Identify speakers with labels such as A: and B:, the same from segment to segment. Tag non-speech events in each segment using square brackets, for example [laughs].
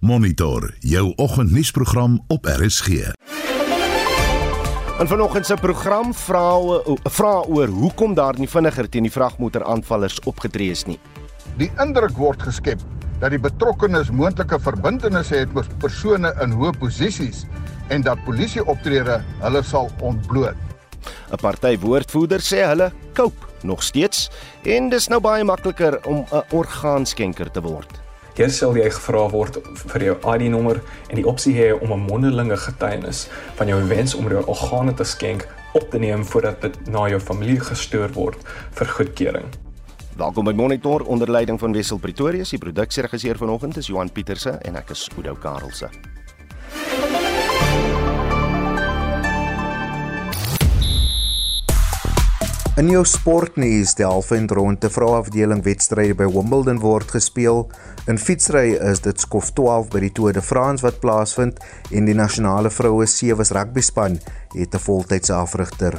A: Monitor jou oggendnuusprogram op RSG.
B: En vanoggend se program vra vra oor hoekom daar nie vinniger teen die vragmoteraanvallers opgetree is nie.
C: Die indruk word geskep dat die betrokkenes moontlike verbintenisse het met persone in hoë posisies en dat polisie optrede hulle sal ontbloot.
B: 'n Party woordvoerder sê hulle koop nog steeds en dis nou baie makliker om 'n orgaanskenker te word.
D: Hier sal jy gevra word vir jou ID-nommer en die opsie hê om 'n mondelinge getuienis van jou wens om jou organe te skenk op te neem voordat dit na jou familie gestuur word vir goedkeuring.
B: Welkom by Monitor onder leiding van Wessel Pretorius. Die produksieregisseur vanoggend is Johan Pieterse en ek is Udo Karlse.
E: In jou sportnuus, die halfeindronde vrouafdeling wedstryde by Wimbledon word gespeel. In fietsry is dit skof 12 by die Tour de France wat plaasvind en die nasionale vroue sewe rugby span het 'n voltydse afrigter.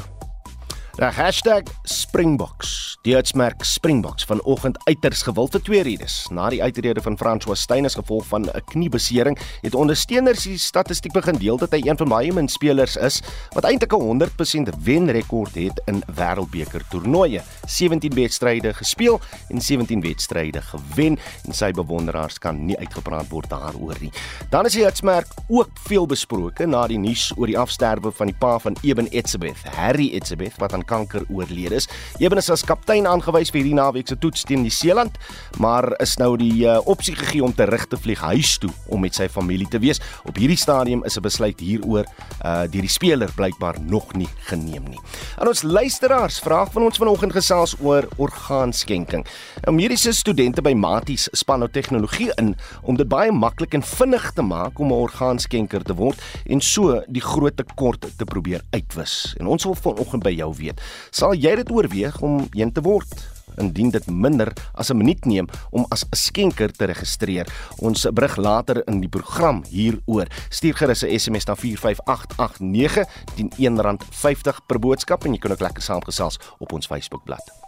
B: Die #Springboks. Die uitsmerk Springboks vanoggend uiters gewild vir twee redes. Na die uitrede van François Steyn as gevolg van 'n kniebesering, het ondersteuners die statistiek begin deel dat hy een van baie min spelers is wat eintlik 'n 100% wenrekord het in wêreldbeker toernooie. 17 wedstryde gespeel en 17 wedstryde gewen en sy bewonderaars kan nie uitgepraat word daaroor nie. Dan is die uitsmerk ook veel besproke na die nuus oor die afsterwe van die pa van Eben Etzebeth, Harry Etzebeth wat aan kanker oorlede is. Eben is as kaptein aangewys vir hierdie naweek se toets teen die Seeland, maar is nou die uh, opsie gegee om terug te vlieg huis toe om met sy familie te wees. Op hierdie stadium is 'n besluit hieroor uh deur die speler blykbaar nog nie geneem nie. En ons luisteraars vra van ons vanoggend gesels oor orgaanskenking. Nou mediese studente by Maties span nou tegnologie in om dit baie maklik en vinnig te maak om 'n orgaanskenker te word en so die groot tekort te probeer uitwis. En ons wil vanoggend by jou weet, Sal jy dit oorweeg om een te word? indien dit minder as 'n minuut neem om as 'n skenker te registreer. Ons berig later in die program hieroor. Stuur gerus 'n SMS na 45889 teen R1.50 per boodskap en jy kan ook lekker saamgesels op ons Facebookblad.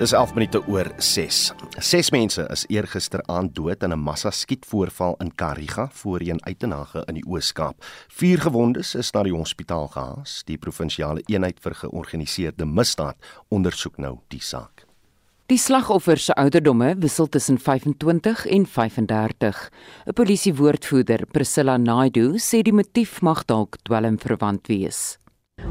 B: Dis 11 minute oor 6. Ses mense is eergister aand dood in 'n massa skietvoorval in Kariga, voorheen Uitenhage in die Oos-Kaap. Vier gewondes is na die hospitaal gehaas. Die provinsiale eenheid vir georganiseerde misdaad ondersoek nou die saak.
F: Die slagoffers se ouderdomme wissel tussen 25 en 35. 'n Polisiewoordvoerder, Priscilla Naidu, sê die motief mag dalk dwelmverwant wees.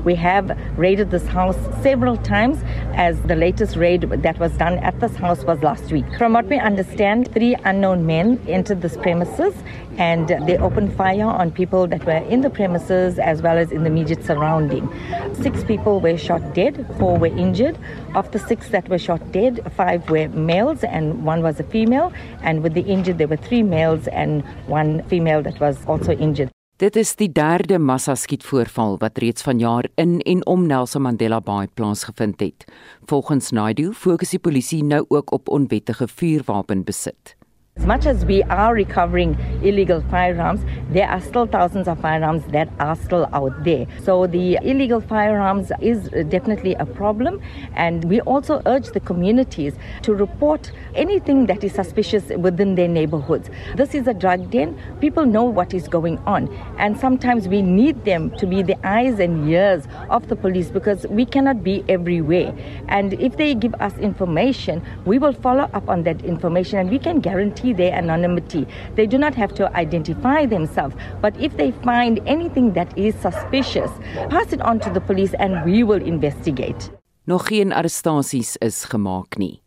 G: We have raided this house several times, as the latest raid that was done at this house was last week. From what we understand, three unknown men entered this premises and they opened fire on people that were in the premises as well as in the immediate surrounding. Six people were shot dead, four were injured. Of the six that were shot dead, five were males and one was a female. And with the injured, there were three males and one female that was also injured.
F: Dit is die derde massaskietvoorval wat reeds vanjaar in en om Nelson Mandela Bay plaasgevind het. Volgens Naidu fokus die polisie nou ook op onwettige vuurwapenbesit.
G: As much as we are recovering illegal firearms, there are still thousands of firearms that are still out there. So the illegal firearms is definitely a problem. And we also urge the communities to report anything that is suspicious within their neighborhoods. This is a drug den. People know what is going on. And sometimes we need them to be the eyes and ears of the police because we cannot be everywhere. And if they give us information, we will follow up on that information and we can guarantee guarantee their anonymity. They do not have to identify themselves. But if they find anything that is suspicious, pass it on to the police and we will investigate.
F: Nog geen arrestasies is gemaak nie.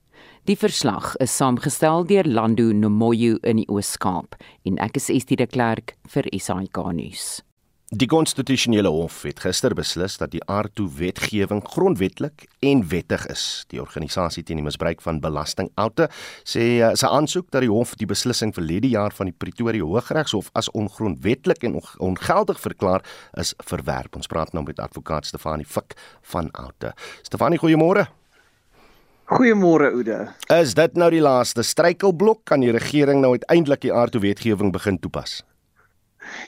F: Die verslag is saamgestel deur Lando Nomoyo in die Oos-Kaap en ek is Estie de Klerk vir SAK nuus.
B: Die konstitusionele hof het gister beslis dat die aardtoe wetgewing grondwetlik en wettig is. Die organisasie teen die misbruik van belastingoute sê uh, sy aansoek dat die hof die beslissing verlede jaar van die Pretoria Hooggeregshof as ongrondwetlik en ongeldig verklaar is verwerp. Ons praat nou met advokaat Stefanie Fik van Oute. Stefanie, goeiemôre.
H: Goeiemôre Oude.
B: Is dit nou die laaste struikelblok kan die regering nou uiteindelik die aardtoe wetgewing begin toepas?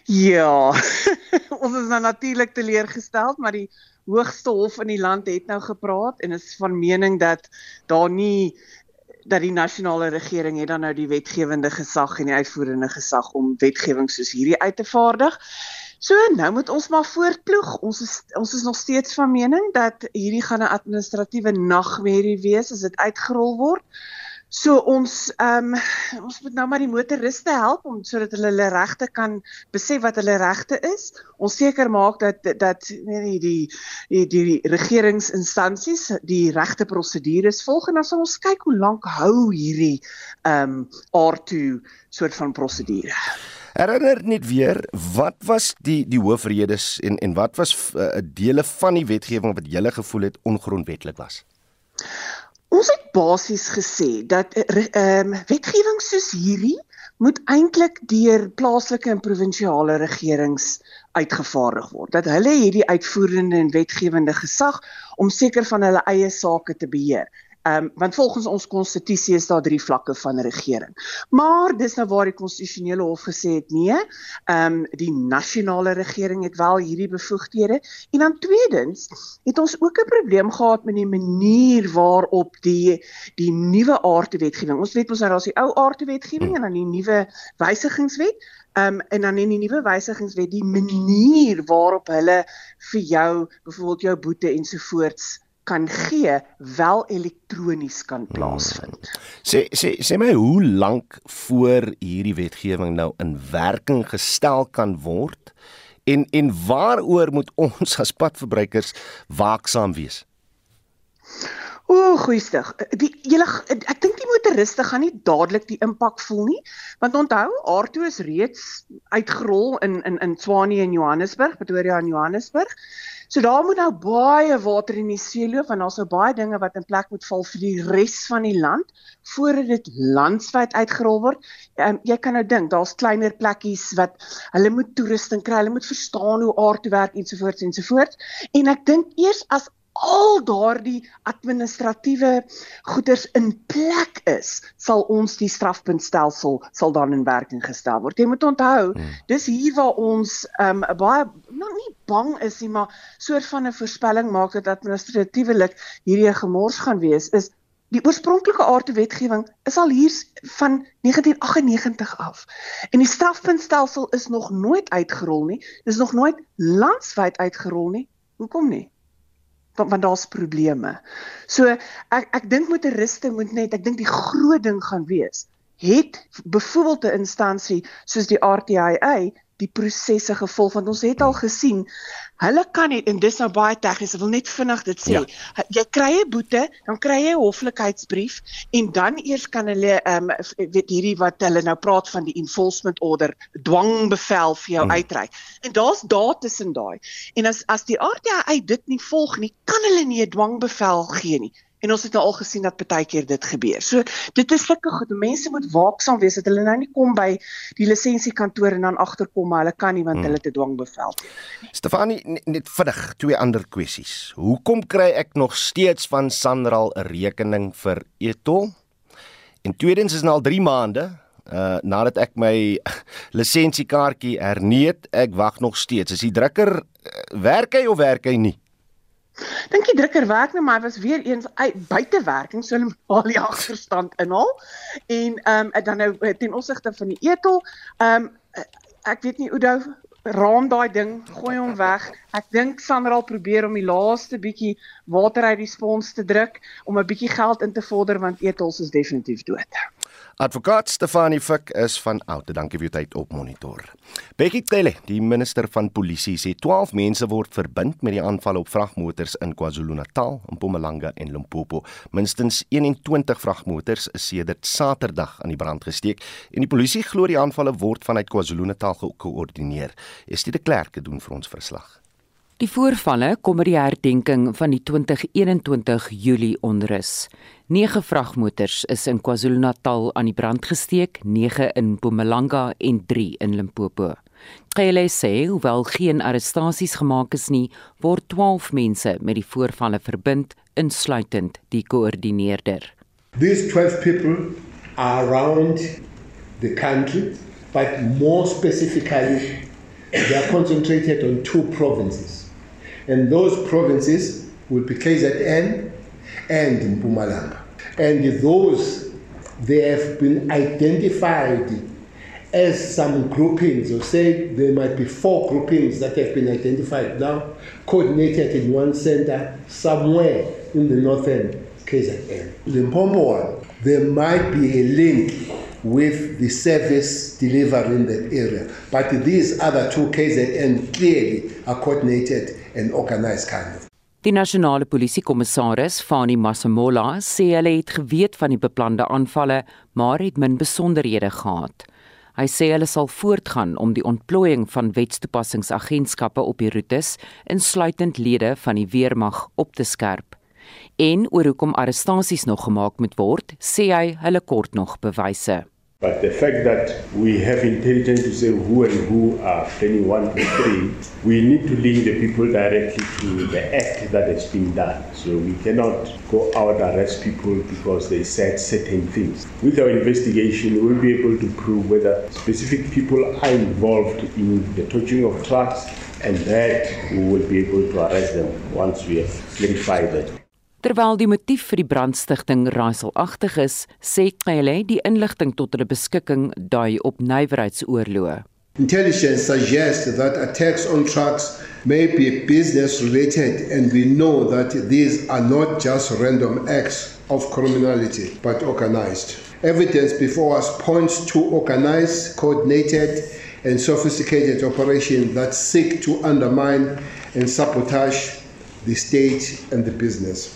H: Ja. [laughs] ons is nou natuurlik teleurgestel, maar die hoogste hof in die land het nou gepraat en is van mening dat daar nie dat die nasionale regering het dan nou die wetgewende gesag en die uitvoerende gesag om wetgewing soos hierdie uit te vaardig. So nou moet ons maar voortploeg. Ons is ons is nog steeds van mening dat hierdie gaan 'n administratiewe nagmerrie wees as dit uitgerol word. So ons ehm um, ons moet nou maar die motoriste help om sodat hulle hulle regte kan besef wat hulle regte is. Ons seker maak dat dat nee die die die, die regeringsinstansies die regte prosedures volg en dan ons kyk hoe lank hou hierdie ehm um, R2 soort van prosedure.
B: Herinner net weer, wat was die die hoofredes en en wat was uh, dele van die wetgewing wat julle gevoel het ongrondwettig was?
H: Ons het basies gesê dat eh, ehm uh, wetgewing soos hierdie moet eintlik deur plaaslike en provinsiale regerings uitgevaardig word. Dat hulle hierdie uitvoerende en wetgewende gesag om seker van hulle eie sake te beheer. Ehm um, want volgens ons konstitusie is daar drie vlakke van regering. Maar dis nou waar die konstitusionele hof gesê het nee, ehm um, die nasionale regering het wel hierdie bevoegdhede. En dan tweedens het ons ook 'n probleem gehad met die manier waarop die die nuwe aardwetgewing. Ons weet ons nou daar's die ou aardwetgewing en dan die nuwe wysigingswet. Um, en dan in die nuwe wysigingswet die manier waarop hulle vir jou byvoorbeeld jou boete ensovoorts kan gee wel elektronies kan plaasvind.
B: Sê sê sê my hoe lank voor hierdie wetgewing nou in werking gestel kan word en en waaroor moet [laughs] ons as padverbruikers waaksaam wees?
H: O, goeiestig. Die julle ek dink die motoriste gaan nie dadelik die impak voel nie, want onthou, R2 is reeds uitgerol in in in Tshwane en Johannesburg, Pretoria en Johannesburg. So daar moet nou baie water in die see loop want daar's nou baie dinge wat in plek moet val vir die res van die land voordat dit landwyd uitgerol word. Um, jy kan nou dink, daar's kleiner plekkies wat hulle moet toerusting kry, hulle moet verstaan hoe aard werk ensovoorts ensovoorts. En ek dink eers as al daardie administratiewe goeders in plek is, sal ons die strafpuntstelsel sal dan in werking gestel word. Jy moet onthou, hmm. dis hier waar ons um, baie nou nie bang is nie, maar soort van 'n voorspelling maak dat administratiewelik hierdie 'n gemors gaan wees is Die oorspronklike aardse wetgewing is al hier van 1998 af. En die strafpuntstelsel is nog nooit uitgerol nie. Dis nog nooit landwyd uitgerol nie. Hoekom nie? Want, daar's probleme. So ek ek dink motoriste moet net ek dink die groot ding gaan wees het byvoorbeeld 'n instansie soos die RTIA die prosesse gevolg want ons het al gesien hulle kan nie en dis nou baie tegnies ek wil net vinnig dit sê. Ja. jy kry 'n boete dan kry jy 'n hoflikheidsbrief en dan eers kan hulle ehm um, weet hierdie wat hulle nou praat van die enforcement order dwangbevel vir jou hmm. uitreik. En daar's daar tussen daai. En as as die RTI dit nie volg nie kan hulle nie 'n dwangbevel gee nie en ons het nou al gesien dat baie keer dit gebeur. So dit is sulke goed. Mense moet waaksaam wees dat hulle nou nie kom by die lisensiekantoor en dan agterkom maar hulle kan nie want hmm. hulle het 'n dwangbevel.
B: Stefanie net vinnig twee ander kwessies. Hoekom kry ek nog steeds van Sanral 'n rekening vir etol? En tweedens is nou al 3 maande uh nadat ek my [laughs] lisensiekaartjie herneet, ek wag nog steeds. Is die drukker uh, werk hy of werk hy nie?
H: Dink die drukker werk nou maar was weer eens buite werking so hulle [laughs] al die agterstand inhaal en ehm um, dan nou eh, ten opsigte van die etel ehm um, ek weet nie nou raam daai ding gooi hom weg. Ek dink Sandra al probeer om die laaste bietjie water uit die spons te druk om 'n bietjie geld in te vorder want etels is definitief dood
B: Advokaat Stefanie Fik is van Oute. Dankie vir u tyd op Monitor. Bekkie Cele, die minister van Polisie, sê 12 mense word verbind met die aanval op vragmotors in KwaZulu-Natal, Mpumalanga en Limpopo. Minstens 21 vragmotors is sedert Saterdag aan die brand gesteek en die polisie glo die aanvalle word vanuit KwaZulu-Natal gekoördineer. Estie de Klerk doen vir ons verslag.
F: Die voorvalle kom by die herdenking van die 2021 Julie onrus. 9 vragmotors is in KwaZulu-Natal aan die brand gesteek, 9 in Mpumalanga en 3 in Limpopo. Kyle sê hoewel geen arrestasies gemaak is nie, word 12 mense met die voorvalle verbind, insluitend die koördineerder.
I: These 12 people are around the country, but more specifically they are concentrated on two provinces. And those provinces will be KZN and Mpumalanga. And those they have been identified as some groupings, or say there might be four groupings that have been identified now, coordinated in one center somewhere in the northern KZN. Limpopo one, there might be a link with the service delivered in that area. But these other two KZN clearly are coordinated and organized kind of.
F: Die nasionale polisiekommissaris, Fani Masemola, sê hulle het geweet van die beplande aanvalle, maar het min besonderhede gehad. Hy sê hulle sal voortgaan om die ontplooiing van wetstoepassingsagentskappe op die roetes, insluitend lede van die weermag, op te skerp. En oor hoekom arrestasies nog gemaak moet word, sê hy hulle kort nog bewyse.
J: But the fact that we have intelligence to say who and who are planning one, two, three, we need to link the people directly to the act that has been done. So we cannot go out and arrest people because they said certain things. With our investigation, we'll be able to prove whether specific people are involved in the touching of trucks and that we will be able to arrest them once we have clarified that.
F: Terwyl die motief vir die brandstigting raaiselagtig is, sê Cele die inligting tot hulle beskikking dui op nywerheidsoorloë.
I: Intelligence suggests that attacks on trucks may be business related and we know that these are not just random acts of criminality but organized. Evidence before us points to organized, coordinated and sophisticated operations that seek to undermine and sabotage the state and the business.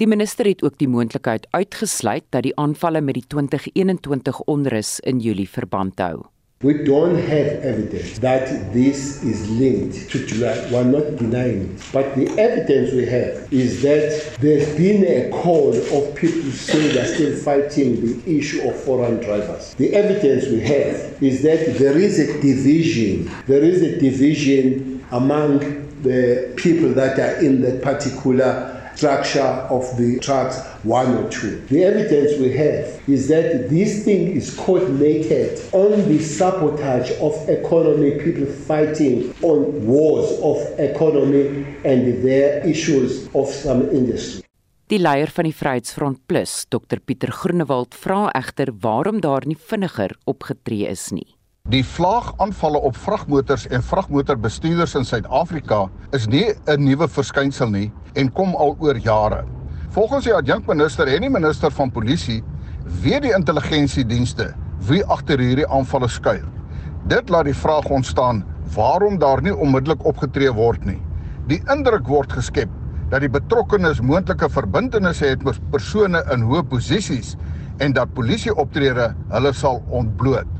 F: Die minister het ook die moontlikheid uitgesluit dat die aanvalle met die 2021 onrus in Julie verband hou.
I: We don't have evidence that this is linked to July. We're not denying it. But the evidence we have is that there's been a call of people saying they're still fighting the issue of foreign drivers. The evidence we have is that there is a division. There is a division among the people that are in that particular structure of the tracks one or two. The evidence we have is that this thing is coordinated on the sabotage of economy, people fighting on wars of economy and their issues of some industry.
F: Die leier van die Vryheidsfront Plus, Dr Pieter Groenewald, vra egter waarom daar nie vinniger opgetree is nie.
C: Die vlaagaanvalle op vragmotors en vragmotorbestuurders in Suid-Afrika is nie 'n nuwe verskynsel nie en kom al oor jare. Volgens die adjunkminister en die minister van polisie weet die intelligensiedienste wie agter hierdie aanvalle skuil. Dit laat die vraag ontstaan waarom daar nie onmiddellik opgetree word nie. Die indruk word geskep dat die betrokkenes moontlike verbintenisse het met persone in hoë posisies en dat polisieoptrede hulle sal ontbloot.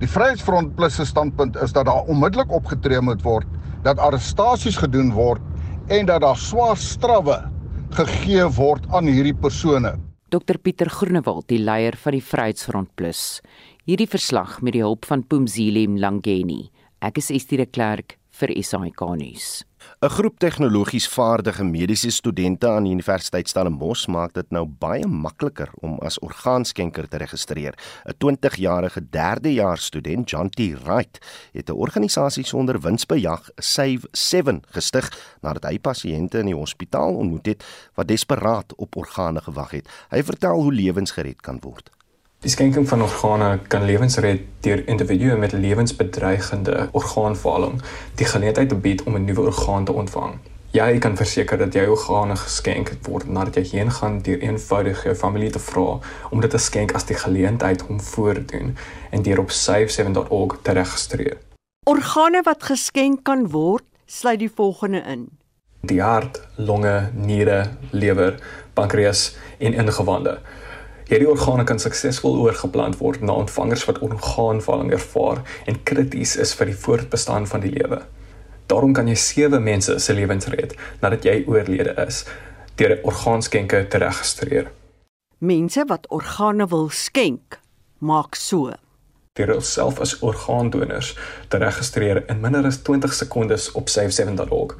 C: Die Vryheidsfront Plus se standpunt is dat daar onmiddellik opgetree moet word, dat arrestasies gedoen word en dat daar swaar strawwe gegee word aan hierdie persone.
F: Dr Pieter Groenewald, die leier van die Vryheidsfront Plus. Hierdie verslag met die hulp van Pumzile Mlangeni. Ek is Estie de Klerk vir SAK nuus.
B: 'n Groep tegnologies vaardige mediese studente aan die Universiteit Stellenbosch maak dit nou baie makliker om as orgaanskenker te registreer. 'n 20-jarige derdejaars student, John T. Wright, het 'n organisasie sonder winsbejag, Save 7, gestig nadat hy pasiënte in die hospitaal ontmoet het wat desperaat op organe gewag het. Hy vertel hoe lewens gered kan word.
D: Die skenking van organe kan lewens red deur individue met lewensbedreigende orgaanfaling die geleentheid te bied om 'n nuwe orgaan te ontvang. Jy kan verseker dat jou organe geskenk word nadat jy heen gaan deur eenvoudig jou familie te vra om dit te skenk as die geleentheid hom voordoen en deur op save7.org te registreer.
K: Organe wat geskenk kan word, sluit die volgende in:
D: die hart, longe, niere, lewer, pankreas en ingewande. Hierdie organe kan suksesvol oorgeplant word na ontvangers wat orgaanvaling ervaar en krities is vir die voortbestaan van die lewe. Daarom kan jy sewe mense se lewens red nadat jy oorlede is deur 'n orgaanskenke te registreer.
K: Mense wat organe wil skenk, maak so.
D: Deur self as orgaandonors te registreer in minder as 20 sekondes op save7.org.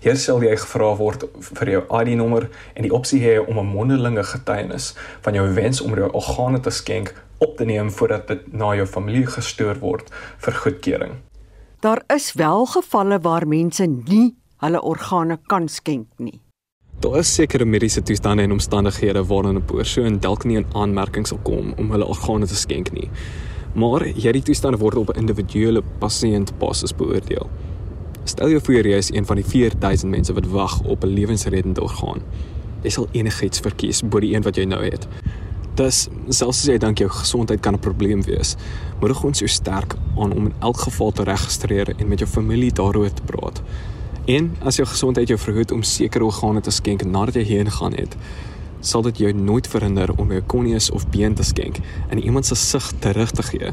D: Hier sal jy gevra word vir jou ID-nommer en die opsie hê om 'n mondelinge getuienis van jou wens om jou organe te skenk op te neem voordat dit na jou familie gestuur word vir goedkeuring.
K: Daar is wel gevalle waar mense nie hulle organe kan skenk nie.
D: Daar is sekere mediese toestande en omstandighede waarin 'n persoon dalk nie in aanmerking sal kom om hulle organe te skenk nie. Maar hierdie toestande word op 'n individuele pasiëntbasis beoordeel. Stel jou voor jy is een van die 4000 mense wat wag op 'n lewensreddende orgaan. Jy sal enigiets verkies bo die een wat jy nou het. Dis selfs as jy dink jou gesondheid kan 'n probleem wees, moedig ons jou sterk aan om in elk geval te registreer en met jou familie daaroor te praat. En as jou gesondheid jou verhoed om sekere organe te skenk nadat jy heen gaan het, sal dit jou nooit verhinder om jou konies of been te skenk en iemand se sig terug te gee.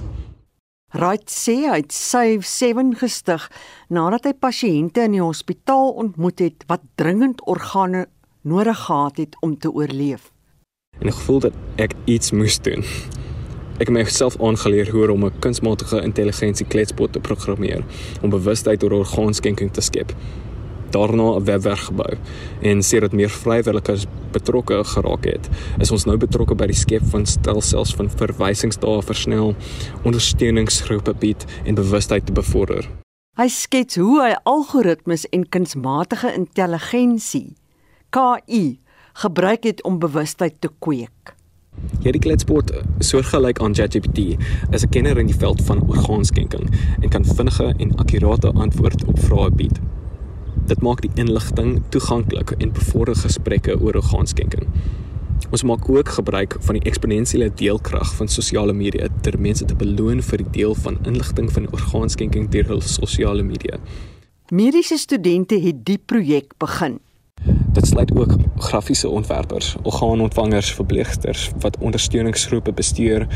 K: Right sê hy het Save 7 gestig nadat hy pasiënte in die hospitaal ontmoet het wat dringend organe nodig gehad het om te oorleef.
D: En ek gevoel dat ek iets moes doen. Ek het myself aangeleer hoe om 'n kunsmatige intelligensie kletsbot te programmeer om bewustheid oor orgaanskenking te skep daarna 'n webwerf gebou en sê dat meer vrywilligers betrokke geraak het. Is ons nou betrokke by die skep van stelsels van verwysingsdae versnel, ondersteuningsgroepe bied en bewustheid te bevorder.
K: Hy skets hoe hy algoritmes en kunsmatige intelligensie KI gebruik het om bewustheid te kweek.
D: Hierdie kletsbot, soortgelyk aan ChatGPT, is 'n kenner in die veld van orgaanskenking en kan vinnige en akkurate antwoorde op vrae bied. Dit maak die inligting toeganklik en bevorder gesprekke oor orgaanskenking. Ons maak ook gebruik van die eksponensiële deelkrag van sosiale media ter mense te beloon vir die deel van inligting van orgaanskenking deur hul sosiale media.
K: Mediese studente het die projek begin.
D: Dit sluit ook grafiese ontwerpers, orgaanontvangers, verpleegsters wat ondersteuningsgroepe bestuur,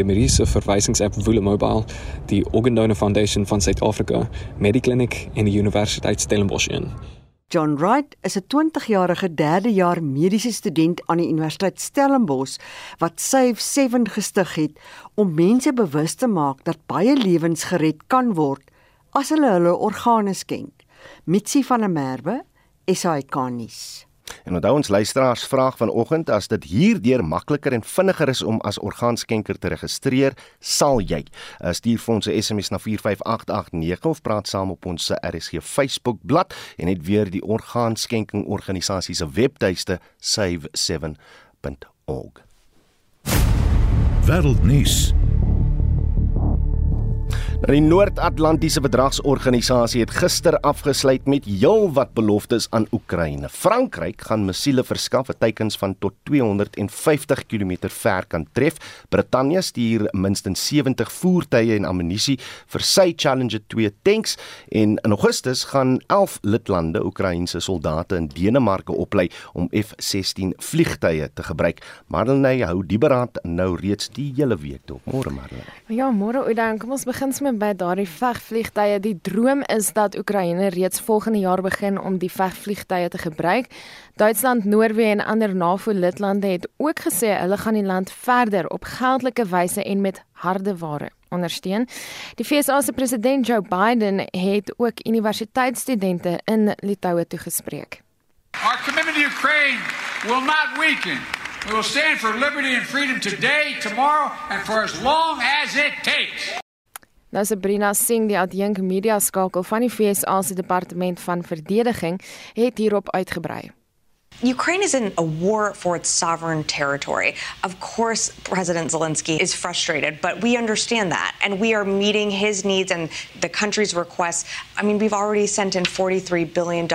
D: die mediese verwysingsapp Woole Mobile, die Organ Donor Foundation van Suid-Afrika, Mediclinic en die Universiteit Stellenbosch in.
K: John Wright is 'n 20-jarige derde jaar mediese student aan die Universiteit Stellenbosch wat Save 7 gestig het om mense bewus te maak dat baie lewens gered kan word as hulle hulle organe skenk. Mitsi van der Merwe SAK nuus.
B: En onthou ons luisteraars vraag vanoggend as dit hierdeur makliker en vinniger is om as orgaanskenker te registreer, sal jy uh, stuur vir ons 'n SMS na 45889 of praat saam op ons RSG Facebook bladsy en net weer die orgaanskenking organisasie se webtuiste save7.org.
A: Wêreldnuus.
B: Die Noord-Atlantiese Verdragsorganisasie het gister afgesluit met heelwat beloftes aan Oekraïne. Frankryk gaan missiele verskaf wat teikens van tot 250 km ver kan tref. Brittanje stuur minstens 70 voertuie en ammunisie vir sy Challenger 2 tanks en in Augustus gaan 11 lidlande Oekraïense soldate in Denemarke oplei om F-16 vliegtuie te gebruik. Marlenae hou die beraad nou reeds die hele week dop. Môre Marlenae.
L: Ja, môre Oudan, kom ons begin sommer by daardie vegvliegtye. Die droom is dat Oekraïne reeds volgende jaar begin om die vegvliegtye te gebruik. Duitsland, Noorwe en ander NAVO-lidlande het ook gesê hulle gaan die land verder op geldelike wyse en met harde ware ondersteun. Die FSA se president Joe Biden het ook universiteitsstudente in Litouwe toegespreek.
M: Our commitment to Ukraine will not weaken. We will stand for liberty and freedom today, tomorrow and for as long as it takes.
L: Nou Sabrina Singh, die adjunk media skakel van die FSA se departement van verdediging, het hierop uitgebrei.
N: Ukraine is in a war for its sovereign territory. Of course, President Zelensky is frustrated, but we understand that. And we are meeting his needs and the country's requests. I mean, we've already sent in $43 billion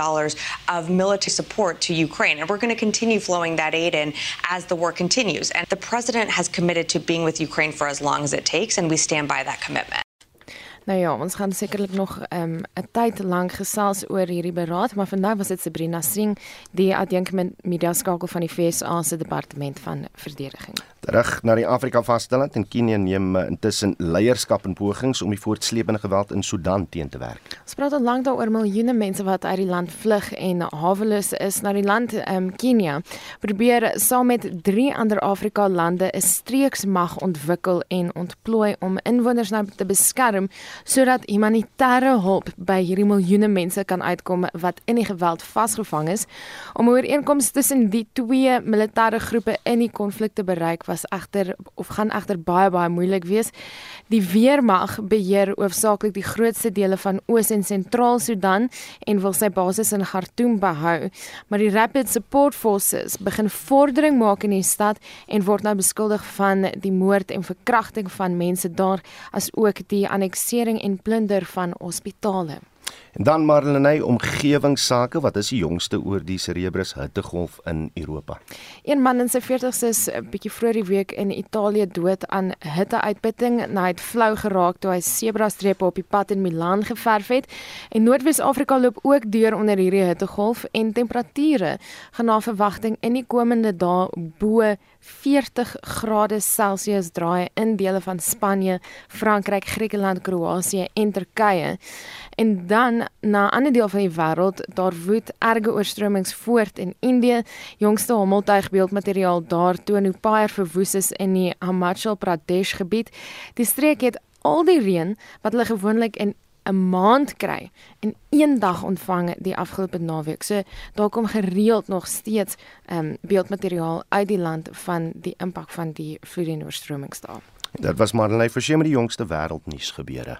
N: of military support to Ukraine, and we're going to continue flowing that aid in as the war continues. And the president has committed to being with Ukraine for as long as it takes, and we stand by that commitment.
L: Nou ja, ons gaan sekerlik nog 'n um, tyd lank gesels oor hierdie beraad, maar vandag was dit Sabrina Singh, die adjunk media skakel van die FSA se departement van verdediging.
B: Terug na die Afrika vasteland en Kenia neem uh, intussen leierskap in pogings om die voortsleepende geweld in Sudan teen te werk.
L: Ons praat al lank daaroor miljoene mense wat uit die land vlug en haweloos is na die land um, Kenia. Probeer saam met drie ander Afrika lande 'n streeksmag ontwikkel en ontplooi om inwoners nou te beskerm sodat humanitêre hulp by hierdie miljoene mense kan uitkom wat in die geweld vasgevang is. Om 'n ooreenkoms tussen die twee militêre groepe in die konflik te bereik was egter of gaan egter baie baie moeilik wees. Die weermag beheer hoofsaaklik die grootste dele van Oos en Sentraal Sudan en wil sy basis in Khartoum behou, maar die Rapid Support Forces begin vordering maak in die stad en word nou beskuldig van die moord en verkrachting van mense daar as ook die anneksering en plunder van hospitale.
B: En dan Marlenae omgewingsake, wat is die jongste oor die Cerebrus hittegolf in Europa?
L: Een man in sy 40's is 'n bietjie vroeër die week in Italië dood aan hitteuitputting na hy het flou geraak toe hy sebrastrepe op die pad in Milaan geverf het. En Noordwes-Afrika loop ook deur onder hierdie hittegolf en temperature gaan na verwagting in die komende dae bo 40 grade Celsius draai in dele van Spanje, Frankryk, Griekeland, Kroasie en Turkye. En dan na 'n ander deel van die wêreld, daar woed erge oorstromings voort in Indië. Jongste hommeltuig beeldmateriaal daar toon hoe paaier verwoes is in die Himachal Pradesh gebied. Die streek het al die reën wat hulle gewoonlik in 'n maand kry in een dag ontvang die afgelope naweek. So daar kom gereeld nog steeds ehm um, beeldmateriaal uit die land van die impak van die vloede en oorstromings daar.
B: Dit was Marlene Forsie met die jongste wêreldnuus gebeure.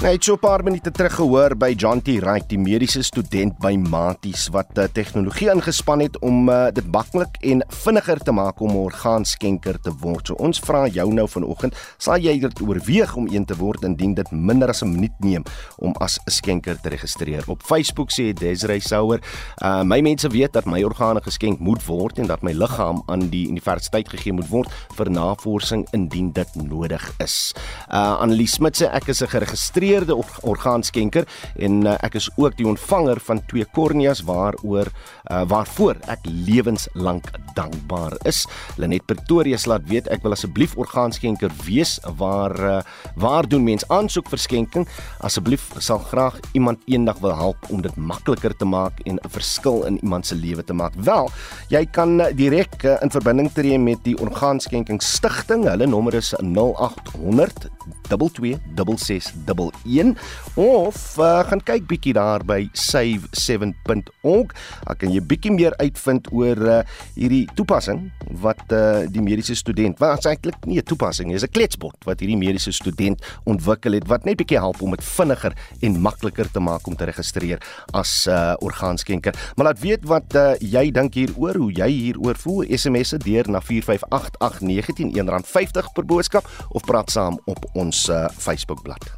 B: Net so 'n paar minute terug gehoor by John T. Wright, die mediese student by Maties wat uh, tegnologie ingespan het om uh, dit maklik en vinniger te maak om 'n orgaanskenker te word. So ons vra jou nou vanoggend, sal jy dit oorweeg om een te word indien dit minder as 'n minuut neem om as 'n skenker te registreer? Op Facebook sê Desiree Souwer, uh, my mense weet dat my organe geskenk moet word en dat my liggaam aan die universiteit gegee moet word vir navorsing indien dit nodig is. Uh, Annelies Smit sê ek is 'n geregistreerde geregistreerde orgaanskenker en uh, ek is ook die ontvanger van twee korneas waaroor uh, waarvoor ek lewenslank dankbaar is. Lenet Pretoria laat weet ek wil asseblief orgaanskenker wees. Waar uh, waar doen mens aansoek vir skenking? Asseblief sal graag iemand eendag wil help om dit makliker te maak en 'n verskil in iemand se lewe te maak. Wel, jy kan direk uh, in verbinding tree met die orgaanskenking stigting. Hulle nommer is 0800 2266 1 of uh, gaan kyk bietjie daar by save7.org. Daar kan jy bietjie meer uitvind oor uh, hierdie toepassing wat uh, die mediese student, wat eintlik nie 'n toepassing is, 'n kletsbot wat hierdie mediese student ontwikkel het wat net bietjie help om dit vinniger en makliker te maak om te registreer as 'n uh, orgaanskenker. Maar laat weet wat uh, jy dink hieroor, hoe jy hieroor voel. SMS se deur na 4588919 R50 per boodskap of praat saam op ons uh, Facebookblad.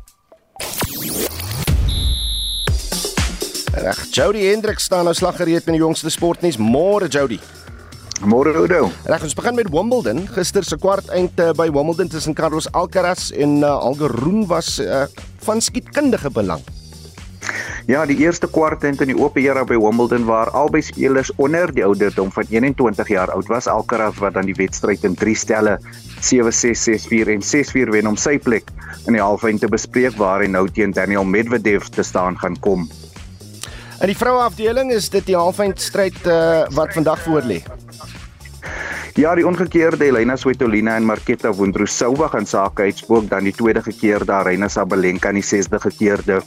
B: Reg, Jody Hendrik staan nou slaggereed met die jongste sportnuus. Môre Jody.
O: Môre Oudo.
B: Reg, ons begin met Wimbledon. Gister se kwart eind uh, by Wimbledon tussen Carlos Alcaraz en uh, Algaroon was uh, van skietkundige belang.
O: Ja, die eerste kwart in die oop era by Wimbledon waar albei spelers onder die ouderdom van 21 jaar oud was. Alcaraz wat dan die wedstryd in 3 stelle 7-6, 6-4 en 6-4 wen om sy plek in die halfeind te bespreek waar hy nou teen Daniel Medvedev te staan gaan kom.
B: In die vroue afdeling is dit die halfeind stryd uh, wat vandag voor lê.
O: Ja, die ongekeerde Elena Svitolina en Marketa Vondrousova gaan sake uitspook dan die tweede gekeerde Arena Sabalenka en die sesde gekeerde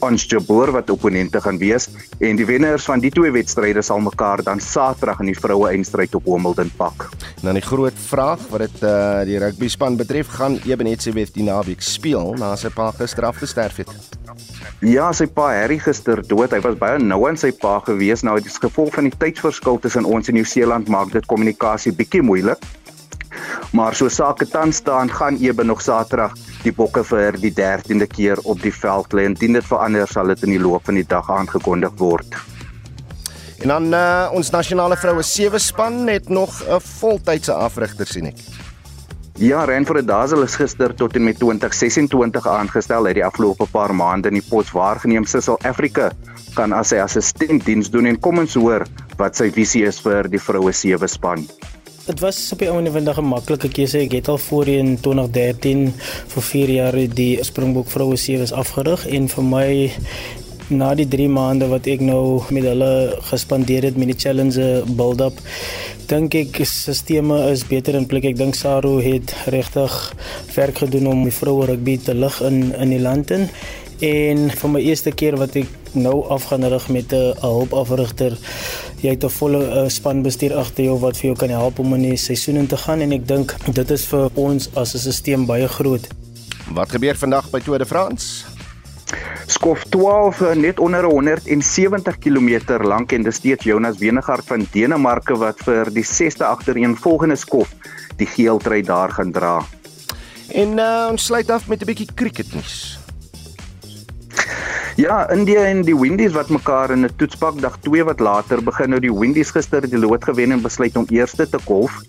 O: ons Jabeur wat opponente gaan wees en die wenners van die twee wedstryde sal mekaar dan Saterdag in die vroue eindstryd op Wimbledon pak.
B: Nou die groot vraag wat dit uh, die rugby span betref, gaan Ebenezer die naweek speel na sy pa gister afgesterf het.
O: Ja, sy pa Harry gister dood. Hy was baie nou aan sy pa gewees. Nou die gevolg van die tydsverskil tussen ons en Nieu-Seeland maak dit kommunikasie bietjie moeilik. Maar so sake tans staan, gaan Eben nog Saterdag die bokke vir die 13de keer op die veld lê en dit verander sal dit in die loop van die dag aangekondig word.
B: En dan uh, ons nasionale vroue sewe span het nog 'n voltydse afrigter sien ek.
O: Ja, Renfrew Dazel is gister tot en met 2026 aangestel uit die afgelope paar maande in die pos waargeneem Sissel Afrika kan as sy assistent diens doen en kom ons hoor wat sy visie is vir die vroue sewe span.
P: Dit was op die ouene vandag 'n maklike keuse. Ek het al voorheen 2013 vir 4 jaar die Springbok vroue sewe afgerig en vir my na die 3 maande wat ek nou met hulle gespandeer het met die challenge build-up, dink ek sisteme is beter in plek. Ek dink Saru het regtig werk gedoen om die vroue rugby te lig in in die land in. En vir my eerste keer wat ek nou afgaan rig met 'n hulpafrigter, jy het 'n volle uh, spanbestuur agter jou wat vir jou kan help om in die seisoen in te gaan en ek dink dit is vir ons as 'n stelsel baie groot.
B: Wat gebeur vandag by Tour de France?
O: Skof 12 eh, net onder 170 km lank en dis steeds Jonas Wenegard van Denemarke wat vir die 6ste agtereenvolgende skof die geel trui daar gaan dra.
B: En uh, ons sluit af met 'n bietjie cricketnuus.
O: Ja, India en die Windies wat mekaar in 'n toetspak dag 2 wat later begin nou die Windies gister die lood gewen en besluit om eerste te kolf.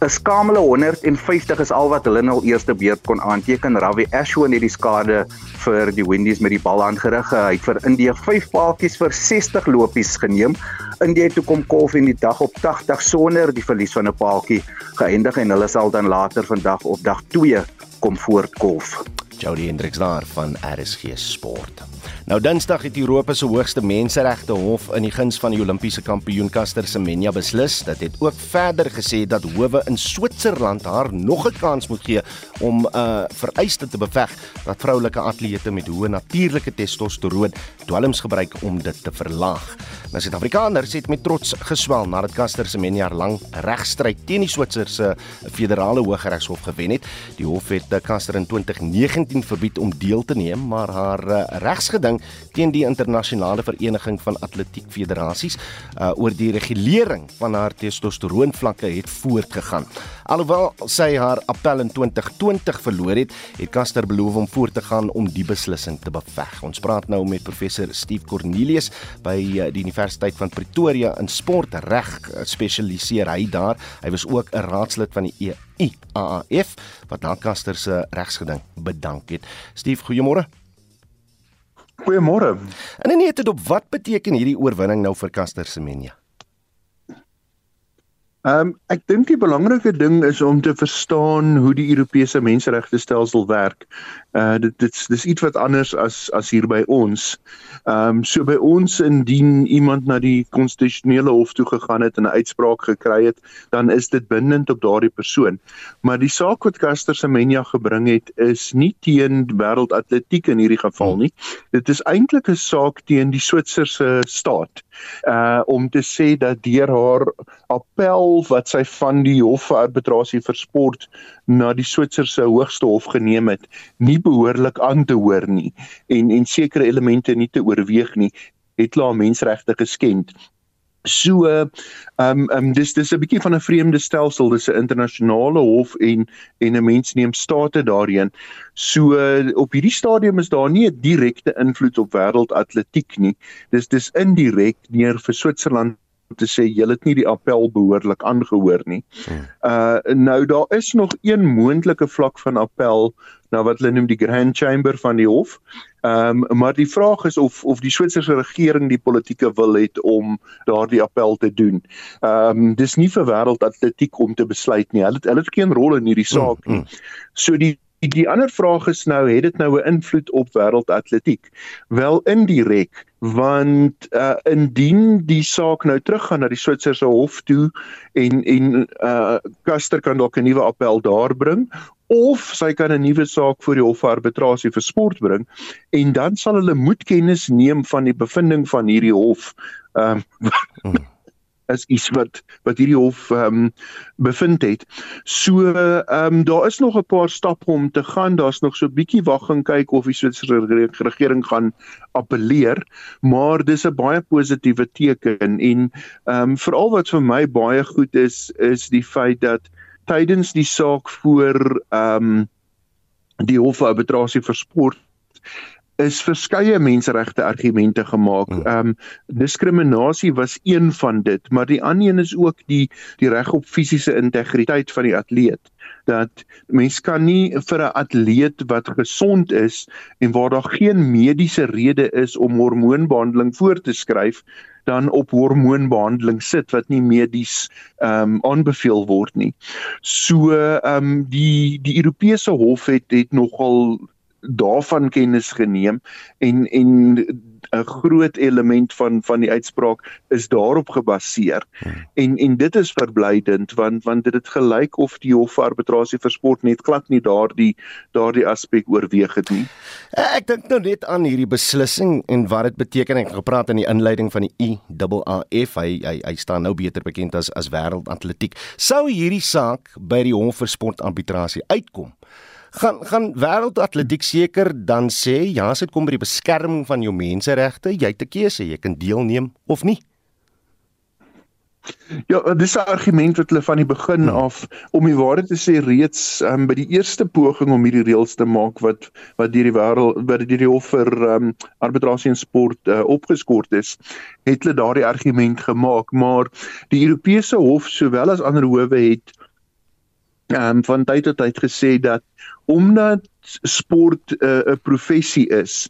O: 'n Skamele 150 is al wat hulle nou eerste beurt kon aanteken. Ravi Ashwin het die skade vir die Windies met die bal aangerig. Hy het vir India 5 paaltjies vir 60 lopies geneem. India toe kom kolf in die dag op 80 sonder die verlies van 'n paaltjie geëindig en hulle sal dan later vandag op dag 2 kom voortkolf.
B: Jody Hendriks daar van RSG Sport. Nou Dinsdag het Europa se hoogste menseregte hof in die guns van die Olimpiese kampioen Caster Semenya beslis. Dit het ook verder gesê dat howe in Switserland haar nog 'n kans moet gee om 'n uh, vereiste te beveg dat vroulike atlete met hoë natuurlike testosteroon dwelms gebruik om dit te verlaag. Nou Suid-Afrikaners het met trots geswel nadat Caster Semenya lang regstryd teen die Switserse federale hooggeregshof gewen het. Die hof het Caster in 2019 verbied om deel te neem, maar haar uh, regsgeding teen die internasionale vereniging van atletiek federasies uh, oor die regulering van haar testosteroonvlakke het voortgegaan. Alhoewel sy haar appel in 2020 verloor het, het Caster beloof om voort te gaan om die beslissing te beveg. Ons praat nou met professor Steve Cornelius by uh, die Universiteit van Pretoria in sportreg spesialiseer hy daar. Hy was ook 'n raadslid van die EIAAF wat na Caster se regsgeding bedank het. Steve, goeiemôre.
Q: Goeiemôre.
B: En in net op wat beteken hierdie oorwinning nou vir Caster Semenya?
Q: Ehm um, ek dink die belangrike ding is om te verstaan hoe die Europese menseregte stelsel werk. Uh dit dit's dis iets wat anders as as hier by ons. Ehm um, so by ons indien iemand na die konstitusionele hof toe gegaan het en 'n uitspraak gekry het, dan is dit bindend op daardie persoon. Maar die saak wat Caster Semenya gebring het is nie teen wêreldatletiek in hierdie geval nie. Dit is eintlik 'n saak teen die Switserse staat. Uh om te sê dat deur haar appel wat sy van die hof vir arbitrasie vir sport na die Switserse hoogste hof geneem het, nie behoorlik aan te hoor nie en en sekere elemente nie te oorweeg nie, het klaar menseregte geskend. So ehm um, um, dis dis 'n bietjie van 'n vreemde stelsel, dis 'n internasionale hof en en 'n mens neem state daarin. So op hierdie stadium is daar nie 'n direkte invloed op wêreldatletiek nie. Dis dis indirek neer vir Switserland te sê jy het nie die appel behoorlik aangehoor nie. Hmm. Uh nou daar is nog een moontlike vlak van appel na wat hulle noem die Grand Chamber van die hof. Ehm um, maar die vraag is of of die Switserse regering die politieke wil het om daardie appel te doen. Ehm um, dis nie vir wêreldatletiek om te besluit nie. Hulle hulle het geen rol in hierdie saak nie. Hmm. So die Die, die ander vraag is nou, het dit nou 'n invloed op wêreldatletiek? Wel indirek, want uh indien die saak nou teruggaan na die Switserse hof toe en en uh Caster kan dalk 'n nuwe appel daar bring of sy kan 'n nuwe saak voor die hof vir arbitrasie vir sport bring en dan sal hulle moet kennis neem van die bevinding van hierdie hof. Ehm um, [laughs] is iets wat wat hierdie hof ehm um, bevind het. So ehm um, daar is nog 'n paar stappe om te gaan. Daar's nog so 'n bietjie wag en kyk of die Switserse regering gaan appeleer, maar dis 'n baie positiewe teken en ehm um, veral wat vir my baie goed is is die feit dat tydens die saak voor ehm um, die hof arbitrasie vir sport is verskeie menseregte argumente gemaak. Hmm. Ehm um, diskriminasie was een van dit, maar die ander een is ook die die reg op fisiese integriteit van die atleet. Dat mens kan nie vir 'n atleet wat gesond is en waar daar geen mediese rede is om hormoonbehandeling voor te skryf dan op hormoonbehandeling sit wat nie medies ehm um, aanbeveel word nie. So ehm um, die die Europese hof het het nogal daarvan kennis geneem en en 'n groot element van van die uitspraak is daarop gebaseer. Hmm. En en dit is verblydend want want dit het gelyk of die hof arbitrasie vir sport net glad nie daardie daardie aspek oorweeg het nie.
B: Ek dink nou net aan hierdie beslissing en wat dit beteken. Ek het gepraat in die inleiding van die IAAF. Hy hy hy staan nou beter bekend as as wêreldatletiek. Sou hierdie saak by die hof vir sport arbitrasie uitkom? Gaan gaan wêreldatletiek seker dan sê ja, as dit kom by die beskerming van jou menseregte, jy het 'n keuse, jy kan deelneem of nie.
Q: Ja, dis 'n argument wat hulle van die begin hmm. af om die waarheid te sê reeds um, by die eerste poging om hierdie reëls te maak wat wat deur die wêreld wat deur die hof vir um, arbitrasie en sport uh, opgeskort is, het hulle daardie argument gemaak, maar die Europese hof sowel as ander howe het um, van tyd tot tyd gesê dat omdat sport 'n uh, professie is